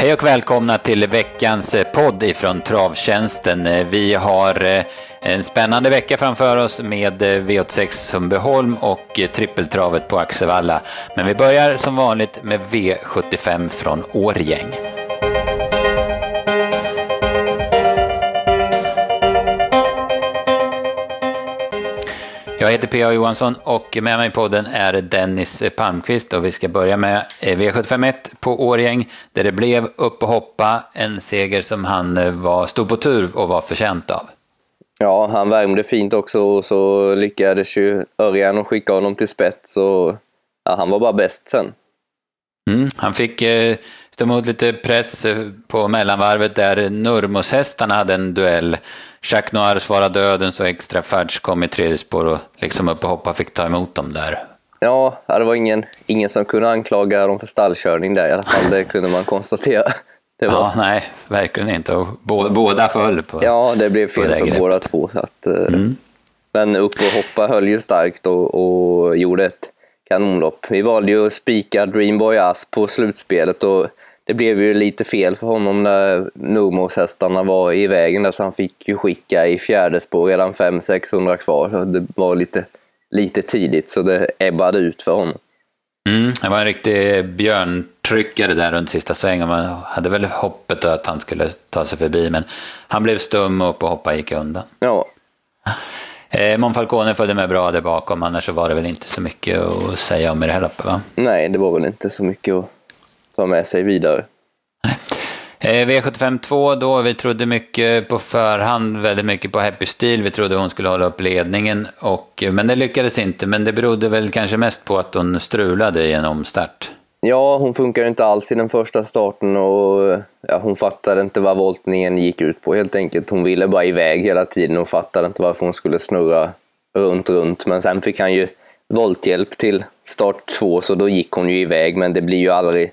Hej och välkomna till veckans eh, podd ifrån Travtjänsten. Eh, vi har eh, en spännande vecka framför oss med V86 Sundbyholm och trippeltravet på Axevalla. Men vi börjar som vanligt med V75 från Årgäng. Jag heter P.A. Johansson och med mig i podden är Dennis Palmqvist och vi ska börja med V751 på Årgäng där det blev upp och hoppa, en seger som han var, stod på tur och var förtjänt av. Ja, han värmde fint också och så lyckades ju Örjan att skicka honom till spets och ja, han var bara bäst sen. Mm, han fick eh, stå emot lite press eh, på mellanvarvet där Nurmos-hästarna hade en duell. Jacques Noir svarade döden så extra färds kom i tredje spår och liksom upp och hoppa fick ta emot dem där. Ja, det var ingen, ingen som kunde anklaga dem för stallkörning där i alla fall, det kunde man konstatera. Var... Ja, nej, verkligen inte. Och båda föll på Ja, det blev fel för båda två. Att, eh, mm. Men upp och hoppa höll ju starkt och, och gjorde ett kanonlopp. Vi valde ju att spika Dreamboy Ass på slutspelet och det blev ju lite fel för honom när Nomos-hästarna var i vägen där så han fick ju skicka i fjärde spår redan 500-600 kvar. Det var lite, lite tidigt så det ebbade ut för honom. Mm, det var en riktig björntryckare där runt sista svängen. Man hade väl hoppet att han skulle ta sig förbi men han blev stum upp och hoppa gick undan. Ja. Eh, Monfalcone följde med bra där bakom, annars så var det väl inte så mycket att säga om i det här loppet va? Nej, det var väl inte så mycket att ta med sig vidare. Eh, V75 2 då, vi trodde mycket på förhand, väldigt mycket på Happy Steel. Vi trodde hon skulle hålla upp ledningen, och, men det lyckades inte. Men det berodde väl kanske mest på att hon strulade i en omstart. Ja, hon funkar inte alls i den första starten och ja, hon fattade inte vad voltningen gick ut på helt enkelt. Hon ville bara iväg hela tiden och fattade inte varför hon skulle snurra runt, runt. Men sen fick han ju volthjälp till start två så då gick hon ju iväg men det blir ju aldrig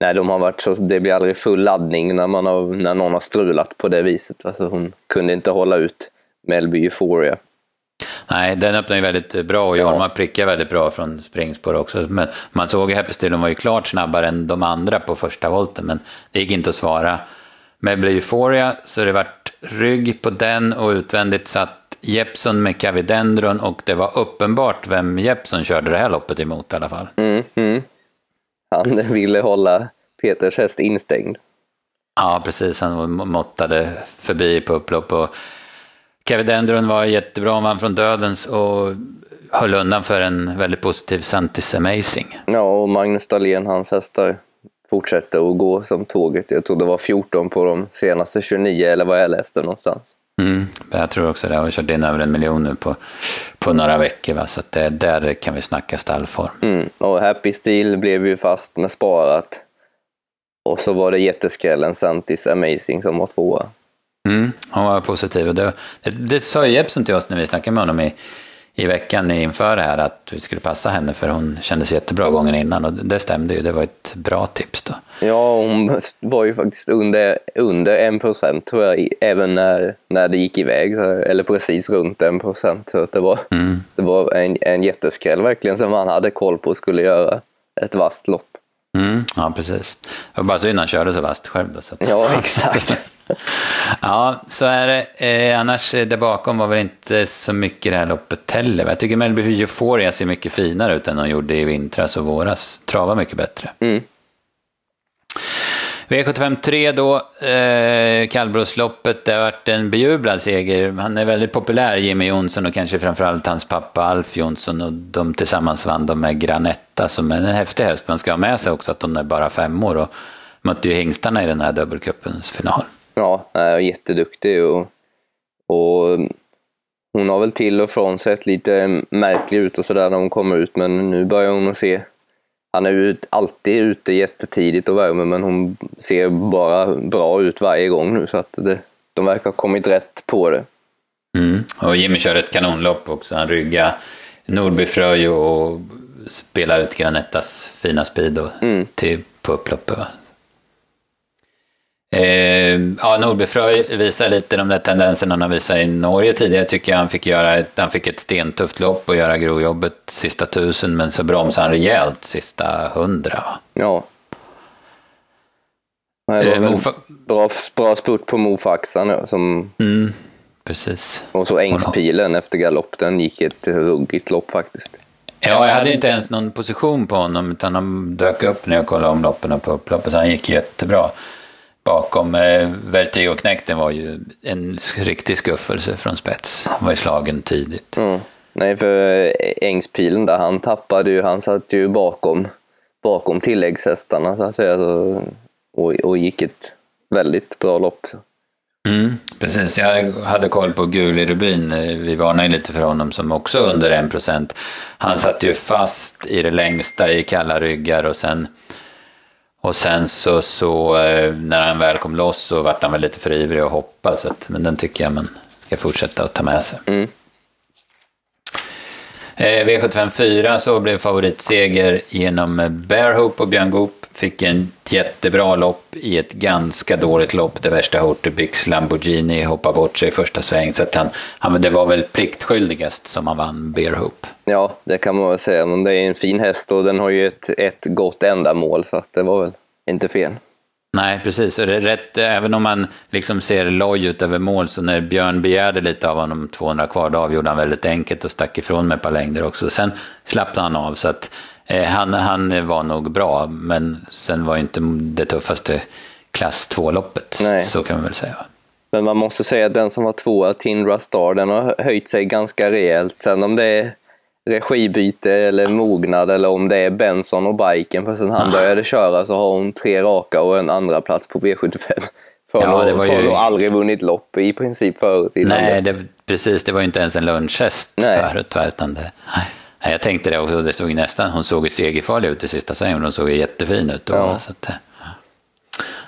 Nej, de har varit så, det blir aldrig full laddning när, man har, när någon har strulat på det viset. Alltså hon kunde inte hålla ut Melby Euphoria. Nej, den öppnade ju väldigt bra och Jorma ja. prickade väldigt bra från springspår också. Men man såg ju Häppestilen var ju klart snabbare än de andra på första volten, men det gick inte att svara. Melby Euphoria, så det vart rygg på den och utvändigt satt Jeppson med Cavidendron och det var uppenbart vem Jeppson körde det här loppet emot i alla fall. Mm, mm. Han ville hålla Peters häst instängd. Ja, precis. Han måttade förbi på upplopp. Och Kevin Dendron var jättebra, han vann från dödens och höll undan för en väldigt positiv Santis Amazing. Ja, och Magnus Dahlén, hans hästar, fortsätter att gå som tåget. Jag tror det var 14 på de senaste 29, eller vad jag läste någonstans. Mm, jag tror också det. Jag har kört in över en miljon nu på, på några veckor. Va? Så det, där kan vi snacka stallform. Mm, och Happy Steel blev ju fast med sparat. Och så var det jätteskrällen Santis Amazing som var tvåa. Mm, hon var positiv. Och det, det, det sa ju Jeppson till oss när vi snackade med honom i, i veckan inför det här att vi skulle passa henne för hon kändes jättebra gången innan och det stämde ju. Det var ett bra tips då. Ja, hon var ju faktiskt under, under en procent tror jag, även när, när det gick iväg. Eller precis runt en procent. Så det var, mm. det var en, en jätteskräll verkligen som man hade koll på skulle göra ett vasst lopp. Mm, ja, precis. Det var bara synd han körde så vasst själv då. Så att... Ja, exakt. ja, så är det. Eh, annars där bakom var väl inte så mycket det här loppet heller. Jag tycker Melby Euphoria ser mycket finare ut än hon gjorde i vintras och våras. Travar mycket bättre. Mm. V75 3 då, eh, kallbrosloppet, det har varit en bejublad seger. Han är väldigt populär, Jimmy Jonsson och kanske framförallt hans pappa Alf Jonsson och de tillsammans vann de med Granetta som är en häftig häst. Man ska ha med sig också att de är bara fem år och mötte ju hingstarna i den här dubbelcupens final. Ja, är jätteduktig och, och hon har väl till och från sett lite märklig ut och sådär när hon kommer ut men nu börjar hon att se han är ju alltid ute jättetidigt och värmer men hon ser bara bra ut varje gång nu så att det, de verkar ha kommit rätt på det. Mm. Och Jimmy kör ett kanonlopp också. Han ryggar Nordby Fröj och spelar ut Granettas fina speed mm. till, på upploppet. Va? Eh, ja, Nordbefröj visar lite de där tendenserna han visade i Norge tidigare. Tycker jag han fick, göra ett, han fick ett stentufft lopp och göra grovjobbet sista tusen, men så bromsade han rejält sista hundra. Ja. Det var eh, bra, bra spurt på Mofaxan som... Mm, precis. Och så Ängspilen efter galopp, den gick ett ruggigt lopp faktiskt. Ja, jag hade inte ens någon position på honom, utan han dök upp när jag kollade om loppen på upploppet, så han gick jättebra bakom. Eh, Vertigo-knäkten var ju en riktig skuffelse från spets. Han var ju slagen tidigt. Mm. Nej, för eh, Ängspilen där, han tappade ju, han satt ju bakom, bakom tilläggshästarna så att säga, så, och, och gick ett väldigt bra lopp. Så. Mm, precis, jag hade koll på Guli Rubin. Eh, vi varnade lite för honom som också under en procent. Han satt ju fast i det längsta i kalla ryggar och sen och sen så, så eh, när han väl kom loss så vart han väl lite för ivrig och hoppa. Så att, men den tycker jag man ska fortsätta att ta med sig. Mm. Eh, V75 4 så blev favoritseger genom Bear Hope och Björn Goop. Fick en jättebra lopp i ett ganska dåligt lopp. Det värsta Hortebix Lamborghini hoppade bort sig i första sväng. Så att han, han, det var väl pliktskyldigast som han vann Bear Hope. Ja, det kan man väl säga. Men det är en fin häst och den har ju ett, ett gott ändamål. Så att det var väl inte fel. Nej, precis. Och det är rätt, även om man liksom ser loj ut över mål, så när Björn begärde lite av honom 200 kvar, då avgjorde han väldigt enkelt och stack ifrån med ett par längder också. Sen slappnade han av, så att han, han var nog bra, men sen var inte det tuffaste klass 2-loppet, så kan man väl säga. Men man måste säga att den som var tvåa, Tindra Star, den har höjt sig ganska rejält. Sen om det är regibyte eller mognad eller om det är Benson och biken. För sen han ah. började köra så har hon tre raka och en andra plats på V75. För ja, det var ju... aldrig vunnit lopp i princip förut. Nej, det, precis. Det var ju inte ens en lunchhäst förut. Utan det, nej, jag tänkte det också. Det såg nästan, hon såg segerfarlig ut i sista svängen. Hon såg jättefin ut då. Ja. Så att,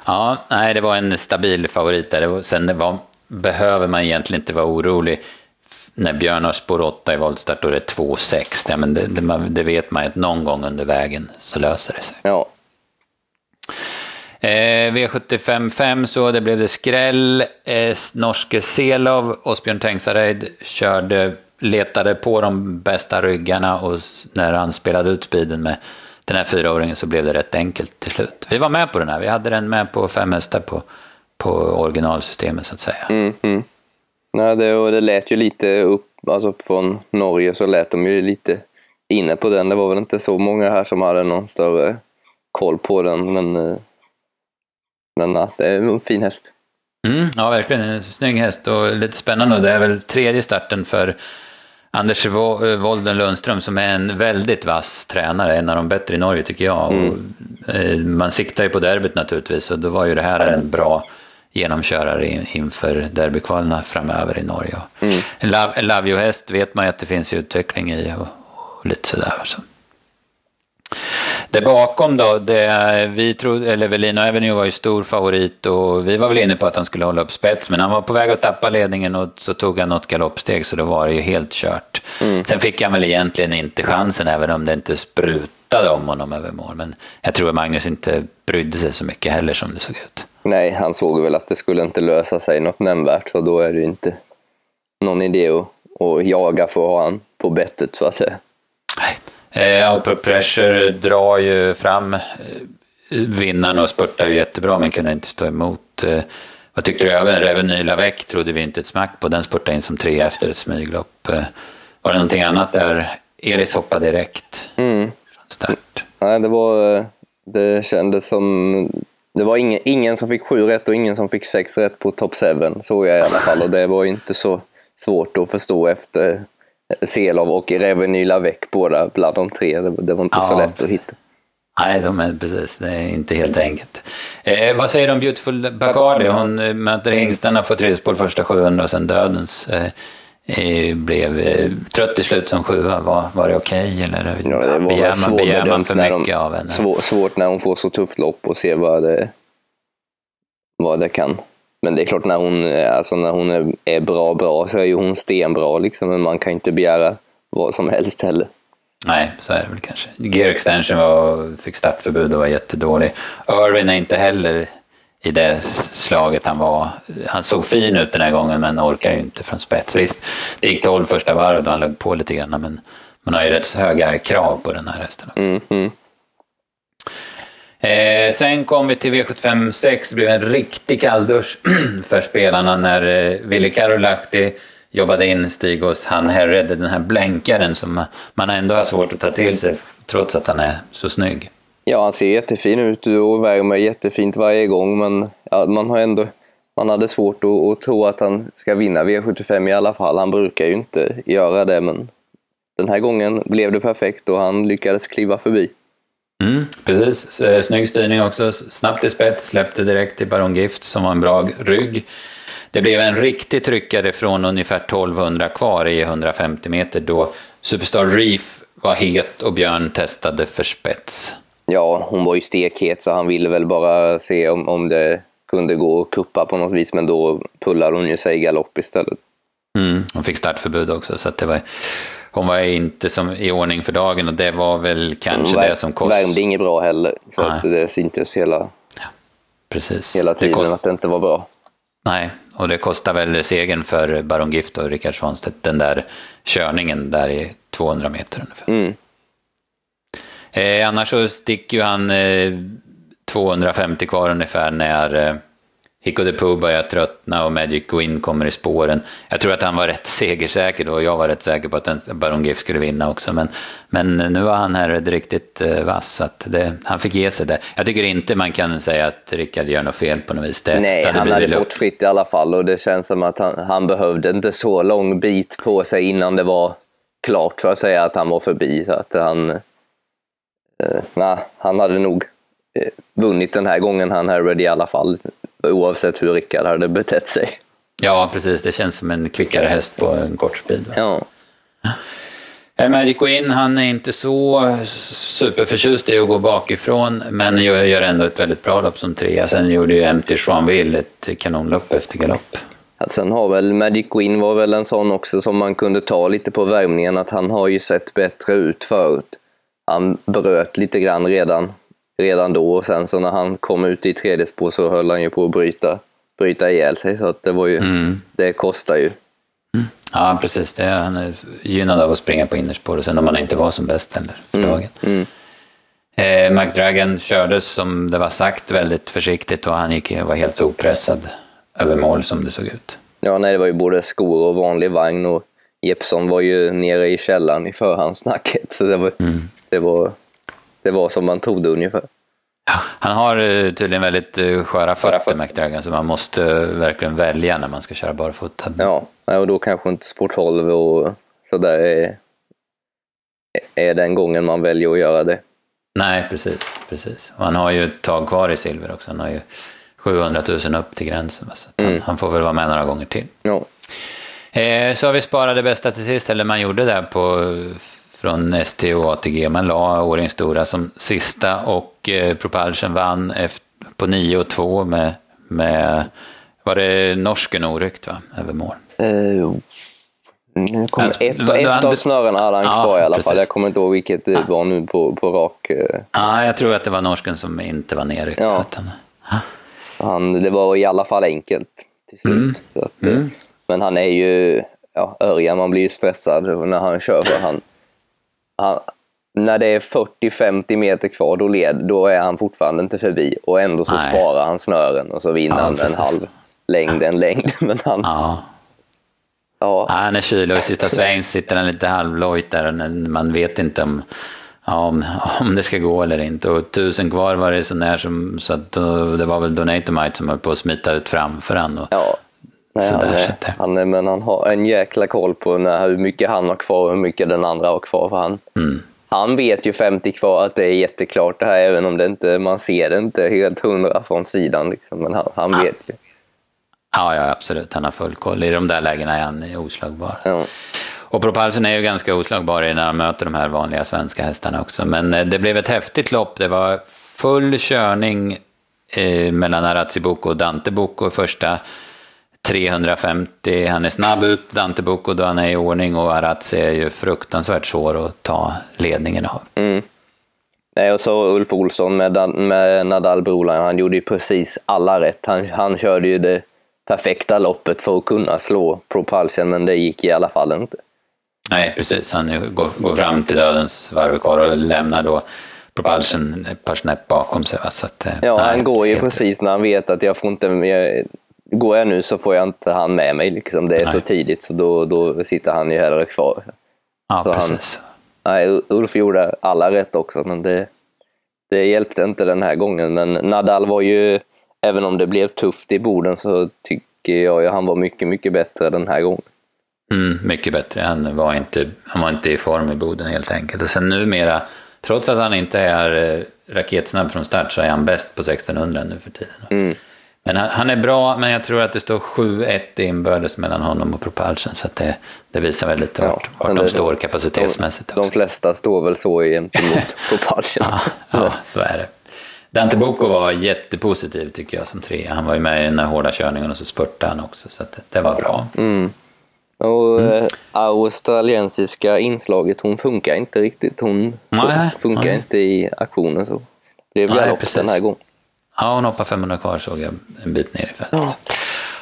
ja, nej, det var en stabil favorit där. Var, sen var, behöver man egentligen inte vara orolig när Björn har spår 8 i voltstart och det är 2,6. Ja, men det, det, det, vet man ju att någon gång under vägen så löser det sig. Ja. Eh, V75 5 så det blev det skräll. Eh, norske Selov, Åsbjörn Tengsareid körde, letade på de bästa ryggarna och när han spelade ut speeden med den här fyraåringen så blev det rätt enkelt till slut. Vi var med på den här, vi hade den med på fem hästar på, på originalsystemet så att säga. Mm, mm. Nej, det, och det lät ju lite upp, alltså från Norge så lät de ju lite inne på den. Det var väl inte så många här som hade någon större koll på den, men, eh, men ja, det är en fin häst. Mm, ja, verkligen. En snygg häst och lite spännande. Det är väl tredje starten för Anders Wolden Lundström som är en väldigt vass tränare, en av de bättre i Norge tycker jag. Mm. Och, eh, man siktar ju på derbyt naturligtvis och då var ju det här en bra genomkörare inför derbykvalerna framöver i Norge. Mm. En Love, Love You-häst vet man ju att det finns utveckling i och, och lite sådär. Så. Det bakom då, det, vi trodde, eller Velino Avenue var ju stor favorit och vi var väl inne på att han skulle hålla upp spets men han var på väg att tappa ledningen och så tog han något galoppsteg så då var det ju helt kört. Mm. Sen fick han väl egentligen inte chansen även om det inte sprutade om honom över mål men jag tror att Magnus inte brydde sig så mycket heller som det såg ut. Nej, han såg väl att det skulle inte lösa sig något nämnvärt och då är det ju inte någon idé att, att jaga för att ha han på bettet så att säga. Nej. Eh, Upper Pressure drar ju fram eh, vinnaren och spurtar ju jättebra men kunde inte stå emot. Eh, vad tyckte du? Även Reveny Lavec trodde vi inte ett smack på. Den spurtade in som tre efter ett smyglopp. Eh, var det någonting annat där? Elis hoppade direkt mm. från start. Nej, det var... Det kändes som det var ingen, ingen som fick sju rätt och ingen som fick sex rätt på top 7, såg jag i alla fall. Och det var ju inte så svårt att förstå efter Selov och Reveny Lavec, båda bland de tre. Det, det var inte ja, så lätt att hitta. Nej, de är precis. Det är inte helt enkelt. Eh, vad säger du om Beautiful Bacardi? Hon eh, möter hingstarna, får tredje spår första 700 och sen dödens. Eh, eh, blev eh, trött i slut som sjua. Var, var det okej okay, eller ja, det var begär, man, begär man för mycket de, av henne? Svår, svårt när hon får så tufft lopp och se vad det, vad det kan. Men det är klart när hon, alltså när hon är, bra bra så är ju hon stenbra liksom, men man kan inte begära vad som helst heller. Nej, så är det väl kanske. Gear Extension var, fick startförbud och var jättedålig. Irvin är inte heller i det slaget han var. Han såg fin ut den här gången men orkar ju inte från spets. Visst, det gick 12 första varvet och han låg på lite grann men man har ju rätt höga krav på den här hästen också. Mm, mm. Eh, sen kom vi till V75 6, det blev en riktig kalldusch för spelarna när eh, Ville Karolahti jobbade in Stig hos han Herred, den här blänkaren som man ändå har svårt att ta till sig trots att han är så snygg. Ja, han ser jättefin ut och värmer jättefint varje gång, men ja, man har ändå man hade svårt att, att, tro att han ska vinna V75 i alla fall. Han brukar ju inte göra det, men den här gången blev det perfekt och han lyckades kliva förbi. Mm, precis, eh, snygg styrning också. Snabbt i spets, släppte direkt till Baron Gift som var en bra rygg. Det blev en riktig tryckare från ungefär 1200 kvar i 150 meter då Superstar Reef var het och Björn testade för spets. Ja, hon var ju stekhet så han ville väl bara se om, om det kunde gå att kuppa på något vis men då pullade hon ju sig i galopp istället. Mm, hon fick startförbud också så att det var hon var inte som i ordning för dagen och det var väl kanske var, det som kostade. värmde inget bra heller. Så att det syntes hela, ja, precis. hela tiden kost... att det inte var bra. Nej, och det kostar väl segern för Baron Gift och Rickard Svanstedt, den där körningen där i 200 meter ungefär. Mm. Eh, annars så sticker ju han eh, 250 kvar ungefär när eh, Hicko de Poo börjar tröttna och Magic Gwyn kommer i spåren. Jag tror att han var rätt segersäker då och jag var rätt säker på att Baron Giff skulle vinna också. Men, men nu var han här riktigt eh, vass så att det, han fick ge sig det. Jag tycker inte man kan säga att Rickard gör något fel på något vis. Det, Nej, det han hade fått fritt i alla fall och det känns som att han, han behövde inte så lång bit på sig innan det var klart för att säga att han var förbi. Så att han, eh, nej, han hade nog eh, vunnit den här gången han Harrod i alla fall oavsett hur Rickard hade betett sig. Ja, precis. Det känns som en kvickare häst på en kort speed. Ja. Magic Queen, han är inte så superförtjust i att gå bakifrån, men gör ändå ett väldigt bra lopp som trea. Sen gjorde ju MT Joinville ett kanonlopp efter galopp. Sen har väl Magic Queen var väl en sån också som man kunde ta lite på värmningen, att han har ju sett bättre ut förut. Han bröt lite grann redan redan då och sen så när han kom ut i tredje spår så höll han ju på att bryta, bryta ihjäl sig så att det var ju, mm. det kostar ju. Mm. Ja precis, det, han är gynnad av att springa på innerspår och sen om han inte var som bäst heller för mm. dagen. Mm. Eh, McDragon kördes som det var sagt väldigt försiktigt och han gick, var helt opressad över mål som det såg ut. Ja, nej, det var ju både skor och vanlig vagn och Jeppson var ju nere i källaren i förhandssnacket. Så det var, mm. det var det var som man trodde ungefär. Ja, han har eh, tydligen väldigt uh, sköra fötter, McDragon, så man måste uh, verkligen välja när man ska köra barfota. Ja, och då kanske inte Sport 12 och sådär är, är den gången man väljer att göra det. Nej, precis. precis. Och han har ju ett tag kvar i silver också. Han har ju 700 000 upp till gränsen. Så han, mm. han, får väl vara med några gånger till. Ja. Eh, så har vi sparat det bästa till sist, eller man gjorde det på från ST och ATG. Man la Årings Stora som sista och eh, Propulsion vann efter, på 9 och 2 med, med, var det norsken oryckt va, över mål? Uh, kom alltså, ett, ett han, av snörena hade han ja, kvar i alla precis. fall. Jag kommer inte ihåg vilket det ja. var nu på, på rak. Uh... Ja, jag tror att det var norsken som inte var nerryckt. Ja. Han, det var i alla fall enkelt till slut. Mm. Att, mm. Men han är ju, ja, Örjan, man blir ju stressad när han kör. För han, han, när det är 40-50 meter kvar, då, led, då är han fortfarande inte förbi. Och ändå så Nej. sparar han snören och så vinner ja, han en halv längd, en längd. Men han, ja. Ja. ja, han är kylig och i sista sväng sitter han lite halvlojt där och man vet inte om, om, om det ska gå eller inte. Och tusen kvar var det så när som, så att det var väl Donatomite som höll på att smita ut framför han. Och, ja. Nej, han, är, han, är, men han har en jäkla koll på när, hur mycket han har kvar och hur mycket den andra har kvar. För han, mm. han vet ju 50 kvar att det är jätteklart det här, även om det inte, man ser det inte helt hundra från sidan. Liksom, men han, han ja. vet ju. Ja, ja, absolut. Han har full koll. I de där lägena är han oslagbar. Ja. Och Propulsen är ju ganska oslagbar när han möter de här vanliga svenska hästarna också. Men eh, det blev ett häftigt lopp. Det var full körning eh, mellan Arazzi Boko och Dante Boko första 350, han är snabb ut, Dante Bucco då han är i ordning och Arazzi är ju fruktansvärt svår att ta ledningen av. Mm. Nej, och så Ulf Olsson med, med Nadal Broline, han gjorde ju precis alla rätt. Han, han körde ju det perfekta loppet för att kunna slå Propulsion, men det gick i alla fall inte. Nej, precis. Han går, går fram till dödens varvkar och lämnar då Propulsion ett par snäpp bakom sig. Va? Så att, eh, ja, nej, han går ju precis när han vet att jag får inte... Jag, går jag nu så får jag inte han med mig. Liksom. Det är nej. så tidigt, så då, då sitter han ju hellre kvar. Ja, så precis. Han, nej, Ulf gjorde alla rätt också, men det, det hjälpte inte den här gången. Men Nadal var ju, även om det blev tufft i Boden, så tycker jag att han var mycket, mycket bättre den här gången. Mm, mycket bättre. Han var, inte, han var inte i form i Boden helt enkelt. Och sen numera, trots att han inte är eh, raketsnabb från start, så är han bäst på 1600 nu för tiden. Mm. Men han, han, är bra, men jag tror att det står 7-1 inbördes mellan honom och Propulsion. Så det, det visar väl lite vart, ja, vart de står kapacitetsmässigt. De, de, flesta står väl så gentemot Propulsion. ja, ja, så är det. Dante Bocco var jättepositiv tycker jag som trea. Han var ju med i den här hårda körningen och så spurtade han också. Så det, det, var bra. Mm. Och mm. australiensiska inslaget, hon funkar inte riktigt. Hon nej, funkar nej. inte i aktionen så. Det blev galopp den här gången. Ja, hon hoppade 500 kvar såg jag en bit ner i fältet. Ja.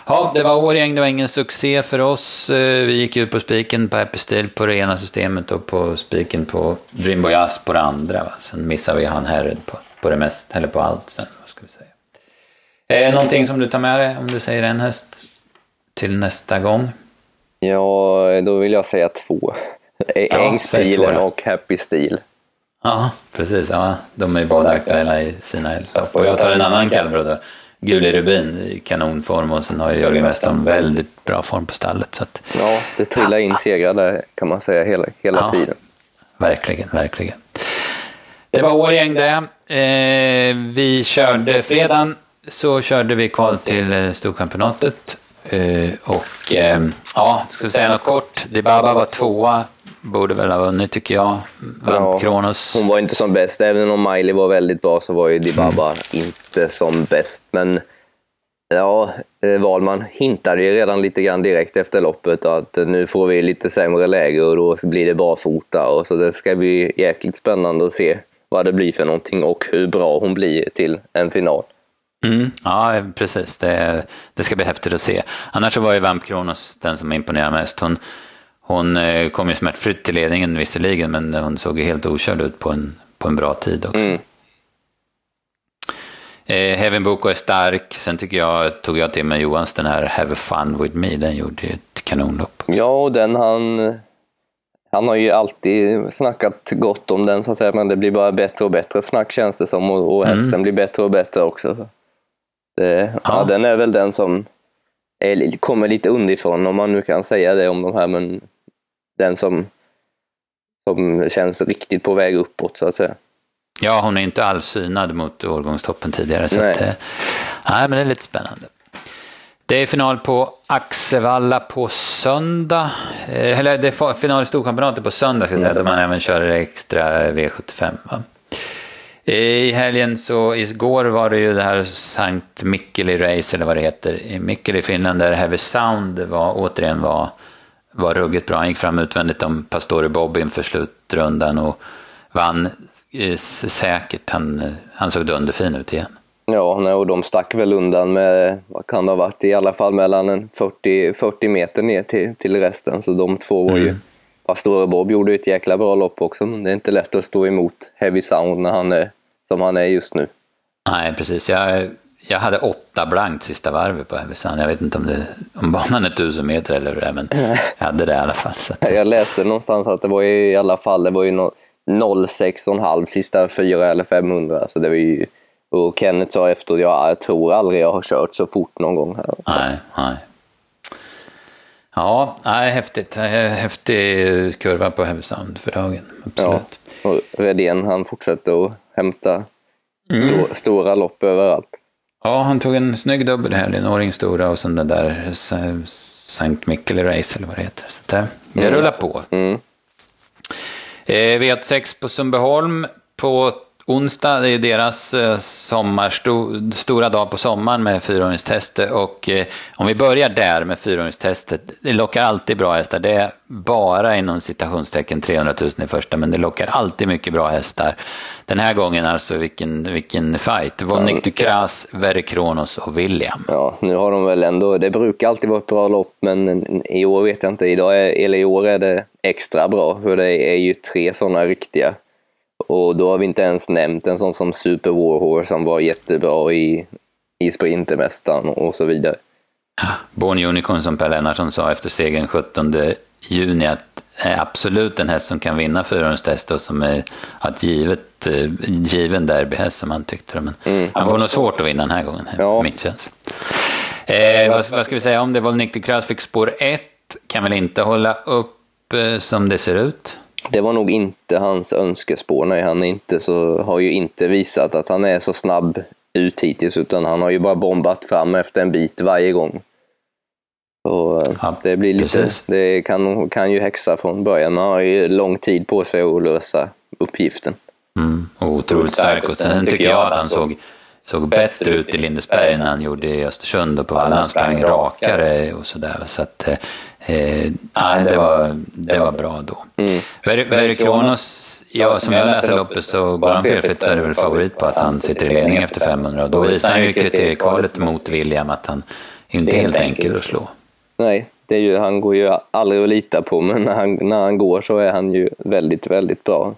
ja, det var Årgäng, det var ingen succé för oss. Eh, vi gick ut på spiken på Epistil på det ena systemet och på spiken på Dreamboy Ass på det andra. Va? Sen missade vi han Herred på, på det mest, eller på allt sen. Vad ska vi säga. Eh, någonting som du tar med dig om du säger en häst till nästa gång? Ja, då vill jag säga två. Ängspilen och Happy Steel. Ja, precis. Ja, de är båda aktuella i sina lopp. Och jag tar en annan kallbror då. Guli Rubin i kanonform och sen har ju Jörgen Westholm väldigt bra form på stallet. Så att, ja, det trillar in segrar där kan man säga hela, hela ja, tiden. Verkligen, verkligen. Det var Årgäng det. Eh, vi körde fredagen så körde vi kval till eh, Storchampionatet. Eh, och eh, ja, ska vi säga något kort. Dibaba var tvåa borde väl ha vunnit tycker jag. Ja, Kronos. Hon var inte som bäst. Även om Miley var väldigt bra så var ju Dibaba mm. inte som bäst. Men ja, eh, Wahlman hintade ju redan lite grann direkt efter loppet att nu får vi lite sämre läge och då blir det barfota. Och så det ska bli jäkligt spännande att se vad det blir för någonting och hur bra hon blir till en final. Mm, ja, precis. Det, det ska bli häftigt att se. Annars så var ju Vamp Kronos den som imponerade mest. Hon, hon eh, kom ju smärtfritt till ledningen visserligen, men hon såg ju helt okörd ut på en, på en bra tid också. Mm. Eh, Heaven Boko är stark. Sen tycker jag, tog jag till mig Johans den här Have fun with me. Den gjorde ju ett kanonlopp. Också. Ja, och den han... Han har ju alltid snackat gott om den så att säga, men det blir bara bättre och bättre snack känns det som och, och hästen mm. blir bättre och bättre också. Det, ja. ja. den är väl den som är, kommer lite underifrån om man nu kan säga det om de här, men den som, som känns riktigt på väg uppåt så att säga. Ja, hon är inte alls synad mot årgångstoppen tidigare. Så nej. Att, eh, nej, men det är lite spännande. Det är final på Axevalla på söndag. Eh, eller det är final i Storchampionatet på söndag ska jag säga, mm. där man även kör extra V75. Va? I helgen så, igår var det ju det här Sankt Mikkeli Race eller vad det heter. I Mikkeli i Finland där Heavy Sound var, återigen var var ruggigt bra. Han gick fram utvändigt om Pastore Bob inför slutrundan och vann eh, säkert. Han, han såg dunderfin ut igen. Ja, och de stack väl undan med, vad kan det ha varit, i alla fall mellan 40, 40 meter ner till, till resten. Så de två var ju... Mm. Pastore Bob gjorde ett jäkla bra lopp också, men det är inte lätt att stå emot Heavy Sound när han är som han är just nu. Nej, precis. Jag jag hade åtta blankt sista varvet på Härnösand. Jag vet inte om, det, om banan är tusen meter eller hur det är, men jag hade det i alla fall. Så att... Jag läste någonstans att det var i alla fall det var ju no 0,6,5 sista fyra eller 500. Så det var ju, och Kenneth sa efter ja, jag tror aldrig jag har kört så fort någon gång. Här, nej, nej. Ja, nej, häftigt. Häftig kurva på Härnösand för dagen. Absolut. Ja, och Redén han fortsätter att hämta mm. stora lopp överallt. Ja, han tog en snygg dubbel här, en åring stora och sen den där Sankt Mikkeli Race eller vad det heter. Så det, det mm. rullar på. Mm. Eh, V86 på Sundbyholm på onsdag, är ju deras eh, sommar, sto, stora dag på sommaren med fyraåringstestet. Och eh, om vi börjar där med fyraåringstestet, det lockar alltid bra hästar. Det är bara inom citationstecken 300 000 i första, men det lockar alltid mycket bra hästar. Den här gången alltså, vilken, vilken fight. Vonnik Ducras, Verre Kronos och William. Ja, nu har de väl ändå, det brukar alltid vara ett bra lopp, men i år vet jag inte. Idag är, eller i år är det extra bra, för det är ju tre sådana riktiga och då har vi inte ens nämnt en sån som Super Warhorse som var jättebra i, i Sprintermästaren och så vidare. Born Unicorn som Per Lennartsson sa efter segern 17 juni att är absolut en häst som kan vinna fyrahjulstest och som är ett givet, eh, given derbyhäst som han tyckte. Men mm. han får nog svårt att vinna den här gången, ja. min känsla. Eh, vad, vad, ska vi säga om det? Volnik de fick spår 1, kan väl inte hålla upp eh, som det ser ut? Det var nog inte hans önskespår. Nej, han inte så, har ju inte visat att han är så snabb ut hittills, utan han har ju bara bombat fram efter en bit varje gång. Så eh, ja, det blir lite, precis. det kan, kan ju häxa från början, man har ju lång tid på sig att lösa uppgiften. Mm, och otroligt stark. Och sen tycker jag att han såg, såg bättre ut i Lindesberg än han gjorde i Östersund och på Valla. Han sprang rakare och sådär. Så att, eh, nej, det var, det var bra då. Mm. Verry Kronos, ja, som jag läser loppet så går han felfritt så är det väl favorit på att han sitter i ledning efter 500 och då visar han ju kriteriekvalet mot William att han inte är helt enkel att slå. Nej, det är ju, han går ju aldrig att lita på men när han, när han går så är han ju väldigt, väldigt bra.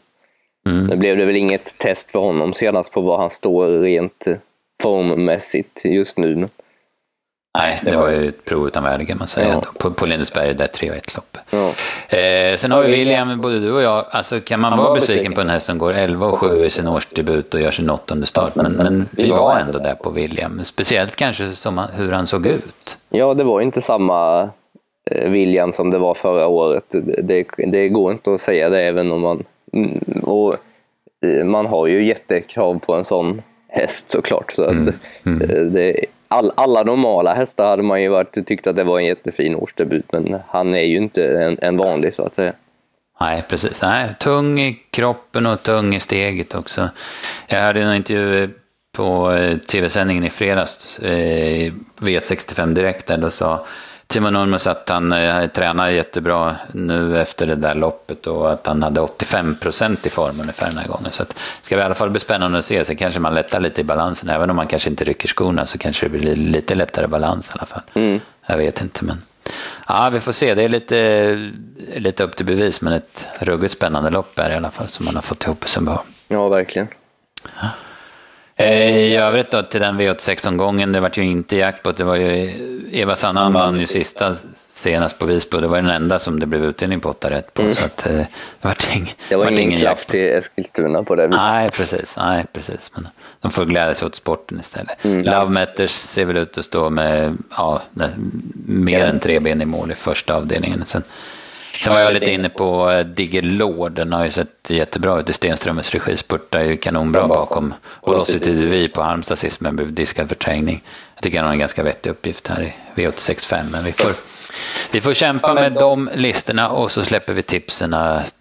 Mm. Nu blev det väl inget test för honom senast på var han står rent formmässigt just nu. Nej, det var ju ett prov utan värde kan man säga. Ja. På, på Lindesberg, där 3-1 lopp. Ja. Eh, sen har vi William, både du och jag, alltså kan man vara besviken på en häst som går 11 och 7 i sin årsdebut och gör sin åttonde start. Men, men vi var ändå där på William, speciellt kanske som hur han såg ut. Ja, det var inte samma eh, William som det var förra året. Det, det går inte att säga det även om man... Mm, och eh, man har ju jättekrav på en sån häst såklart. Så att mm. Mm. Det, all, alla normala hästar hade man ju varit, tyckt att det var en jättefin årsdebut, men han är ju inte en, en vanlig så att säga. Nej, precis. Nej, tung i kroppen och tung i steget också. Jag hörde en intervju på eh, tv-sändningen i fredags, eh, V65 Direkt, där då sa Timo Nurmos att han eh, tränar jättebra nu efter det där loppet och att han hade 85 procent i form ungefär den här gången. Så det ska i alla fall bli spännande att se, så kanske man lättar lite i balansen. Även om man kanske inte rycker skorna så kanske det blir lite lättare balans i alla fall. Mm. Jag vet inte, men ja, vi får se. Det är lite, lite upp till bevis, men ett ruggigt spännande lopp är i alla fall som man har fått ihop i Sundbyholm. Ja, verkligen. Ja. Eh, I övrigt då till den V86-omgången, det var ju inte jackpot. Det var ju Eva Sandhamn vann ju sista senast på Visby. Det var den enda som det blev utdelning på åtta rätt på. Mm. Så att, eh, det var, ing, det var, var ingen klaff till Eskilstuna på det viset. Nej, precis. Nej, precis. Men de får glädja sig åt sporten istället. Mm. Love Matters ser väl ut att stå med ja, mer än tre ben i mål i första avdelningen. Sen, Sen var jag lite inne på eh, Digger Lord, den har ju sett jättebra ut i Stenströmers regi, spurtar ju kanonbra bakom Velocity DV på Halmstad sist men blev diskad för trängning. Jag tycker han har en ganska vettig uppgift här i V865 men vi får, vi får kämpa med de listorna och så släpper vi tipsen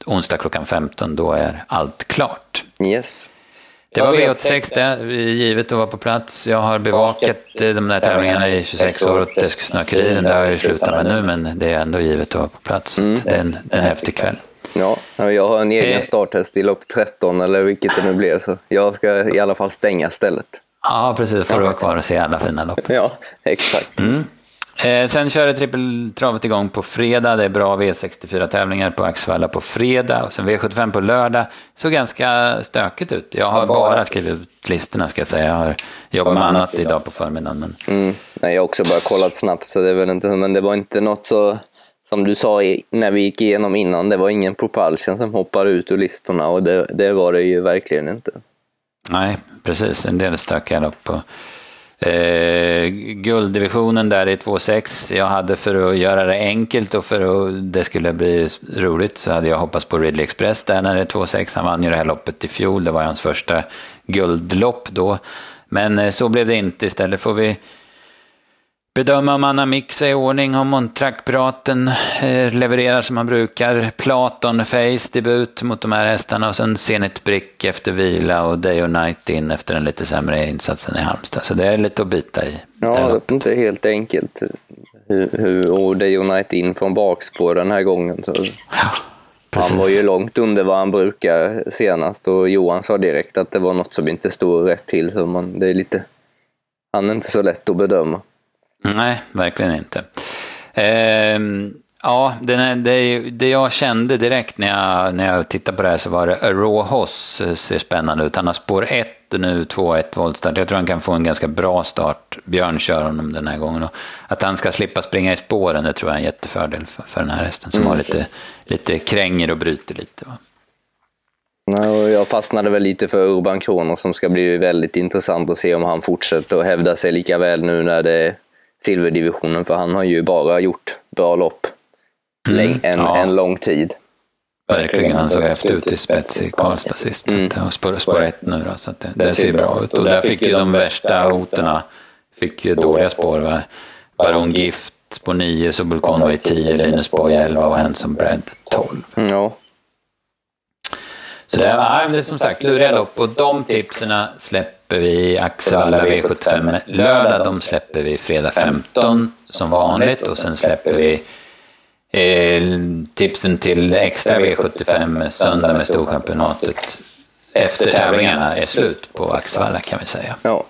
onsdag klockan 15, då är allt klart. Yes. Det var V86 det, givet att vara på plats. Jag har bevakat eh, de där tävlingarna i 26 år åt Eskilstuna-Kuriren. Det har jag ju slutat med nu, men det är ändå givet att vara på plats. Mm. Det är en, en häftig kväll. Ja, jag har en egen eh. starthäst i lopp 13 eller vilket det nu blir, så jag ska i alla fall stänga stället. Ja, precis. får du vara kvar och se alla fina lopp. Ja, exakt. Mm. Eh, sen körde trippeltravet igång på fredag. Det är bra V64-tävlingar på Axevalla på fredag. Och sen V75 på lördag. såg ganska stökigt ut. Jag har bara skrivit ut listorna ska jag säga. Jag har jobbat med annat idag på förmiddagen. Men... Mm. Nej, jag har också bara kollat snabbt, så det är väl inte, men det var inte något så som du sa när vi gick igenom innan, det var ingen propulsion som hoppade ut ur listorna och det, det var det ju verkligen inte. Nej, precis. En del stökiga lopp. Och Eh, gulddivisionen där i 2-6. Jag hade för att göra det enkelt och för att det skulle bli roligt så hade jag hoppats på Ridley Express där när det är 2-6. Han vann ju det här loppet i fjol. Det var hans första guldlopp då. Men eh, så blev det inte. Istället får vi bedöma om Anna Mix är i ordning, om Montrakpiraten eh, levererar som man brukar. Platon Face debut mot de här hästarna och sen Zenit Brick efter vila och Day och Night in efter den lite sämre insatsen i Halmstad. Så det är lite att bita i. Ja, det är inte helt enkelt. Hur, hur, och Day och Night in från bakspår den här gången. Så. Ja. Precis. Han var ju långt under vad han brukar senast och Johan sa direkt att det var något som inte stod rätt till. Så man, det är lite, han är inte så lätt att bedöma. Nej, verkligen inte. Eh, ja, det, det, det jag kände direkt när jag, när jag tittade på det här så var det Raw Hoss ser spännande ut. Han har spår 1 nu, 2-1 voltstart. Jag tror han kan få en ganska bra start. Björn kör honom den här gången. Och att han ska slippa springa i spåren, det tror jag är en jättefördel för, för den här hästen som mm. har lite, lite kränger och bryter lite. Va? Jag fastnade väl lite för Urban Kronos som ska bli väldigt intressant att se om han fortsätter att hävda sig lika väl nu när det silverdivisionen för han har ju bara gjort bra lopp mm, en, ja. en lång tid. Verkligen, han såg efter ut i spets i Karlstad sist. Mm. Så spår, spår ett nu då, så det, det, ser bra ut. Och där fick ju de värsta hoterna, fick ju dåliga spår. Va? Baron Gift spår 9, Subul Conway 10, Linus Boy 11 och Hanson Bread 12. Mm, ja. Så det, är, det är som sagt luriga lopp och de tipsen släpper vi Axevalla V75 lördag. De släpper vi fredag 15 som vanligt och sen släpper vi eh, tipsen till extra V75 söndag med Storchampionatet efter tävlingarna är slut på Axevalla kan vi säga. Ja.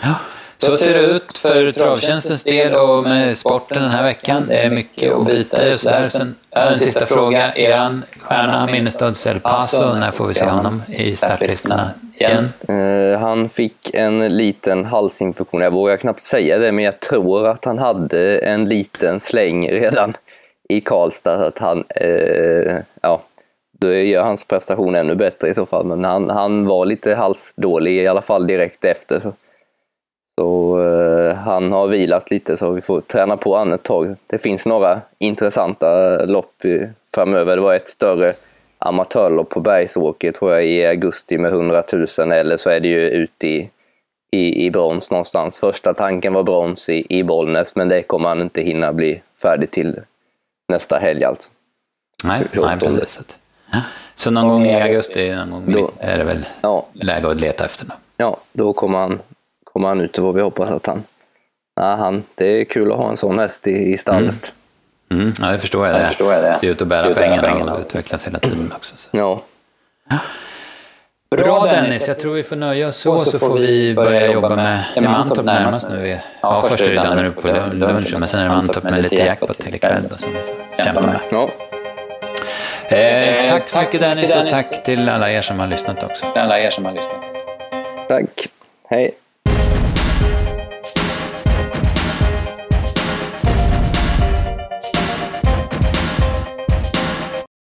ja. Så ser det ut för travtjänstens del och med sporten den här veckan. Det är mycket att bita i och sådär. Sen är en sista fråga. Eran stjärna Minnestads El Paso, när får vi se honom i startlistorna igen? Uh, han fick en liten halsinfektion. Jag vågar knappt säga det, men jag tror att han hade en liten släng redan i Karlstad. Att han, uh, ja, då gör hans prestation ännu bättre i så fall. Men han, han var lite halsdålig i alla fall direkt efter. Så eh, han har vilat lite så vi får träna på han ett tag. Det finns några intressanta lopp framöver. Det var ett större amatörlopp på Bergsåker tror jag i augusti med 100 000 eller så är det ju ute i, i, i brons någonstans. Första tanken var brons i, i Bollnäs men det kommer han inte hinna bli färdig till nästa helg alltså. Nej, nej precis. Så någon gång i augusti någon gång då, är det väl ja. läge att leta efter? Då. Ja, då kommer han kommer han ut och vi hoppas att han... Nej, han, det är kul att ha en sån häst i, i stallet. Mm. Mm, ja, det förstår jag. Det. förstår jag det. Ser ut att bära pengarna, pengarna och utvecklas hela tiden också. Så. Ja. Bra Dennis, jag tror vi får nöja oss så, så får vi börja jobba med, Mantorp närmast nu. Ja, först är det Danneryd på lunchen, men sen är det Mantorp med lite jackpot till ikväll då, som vi får kämpa med. Ja. Eh, tack så mycket Dennis och tack till alla er som har lyssnat också. Alla er som har lyssnat. Tack. Hej.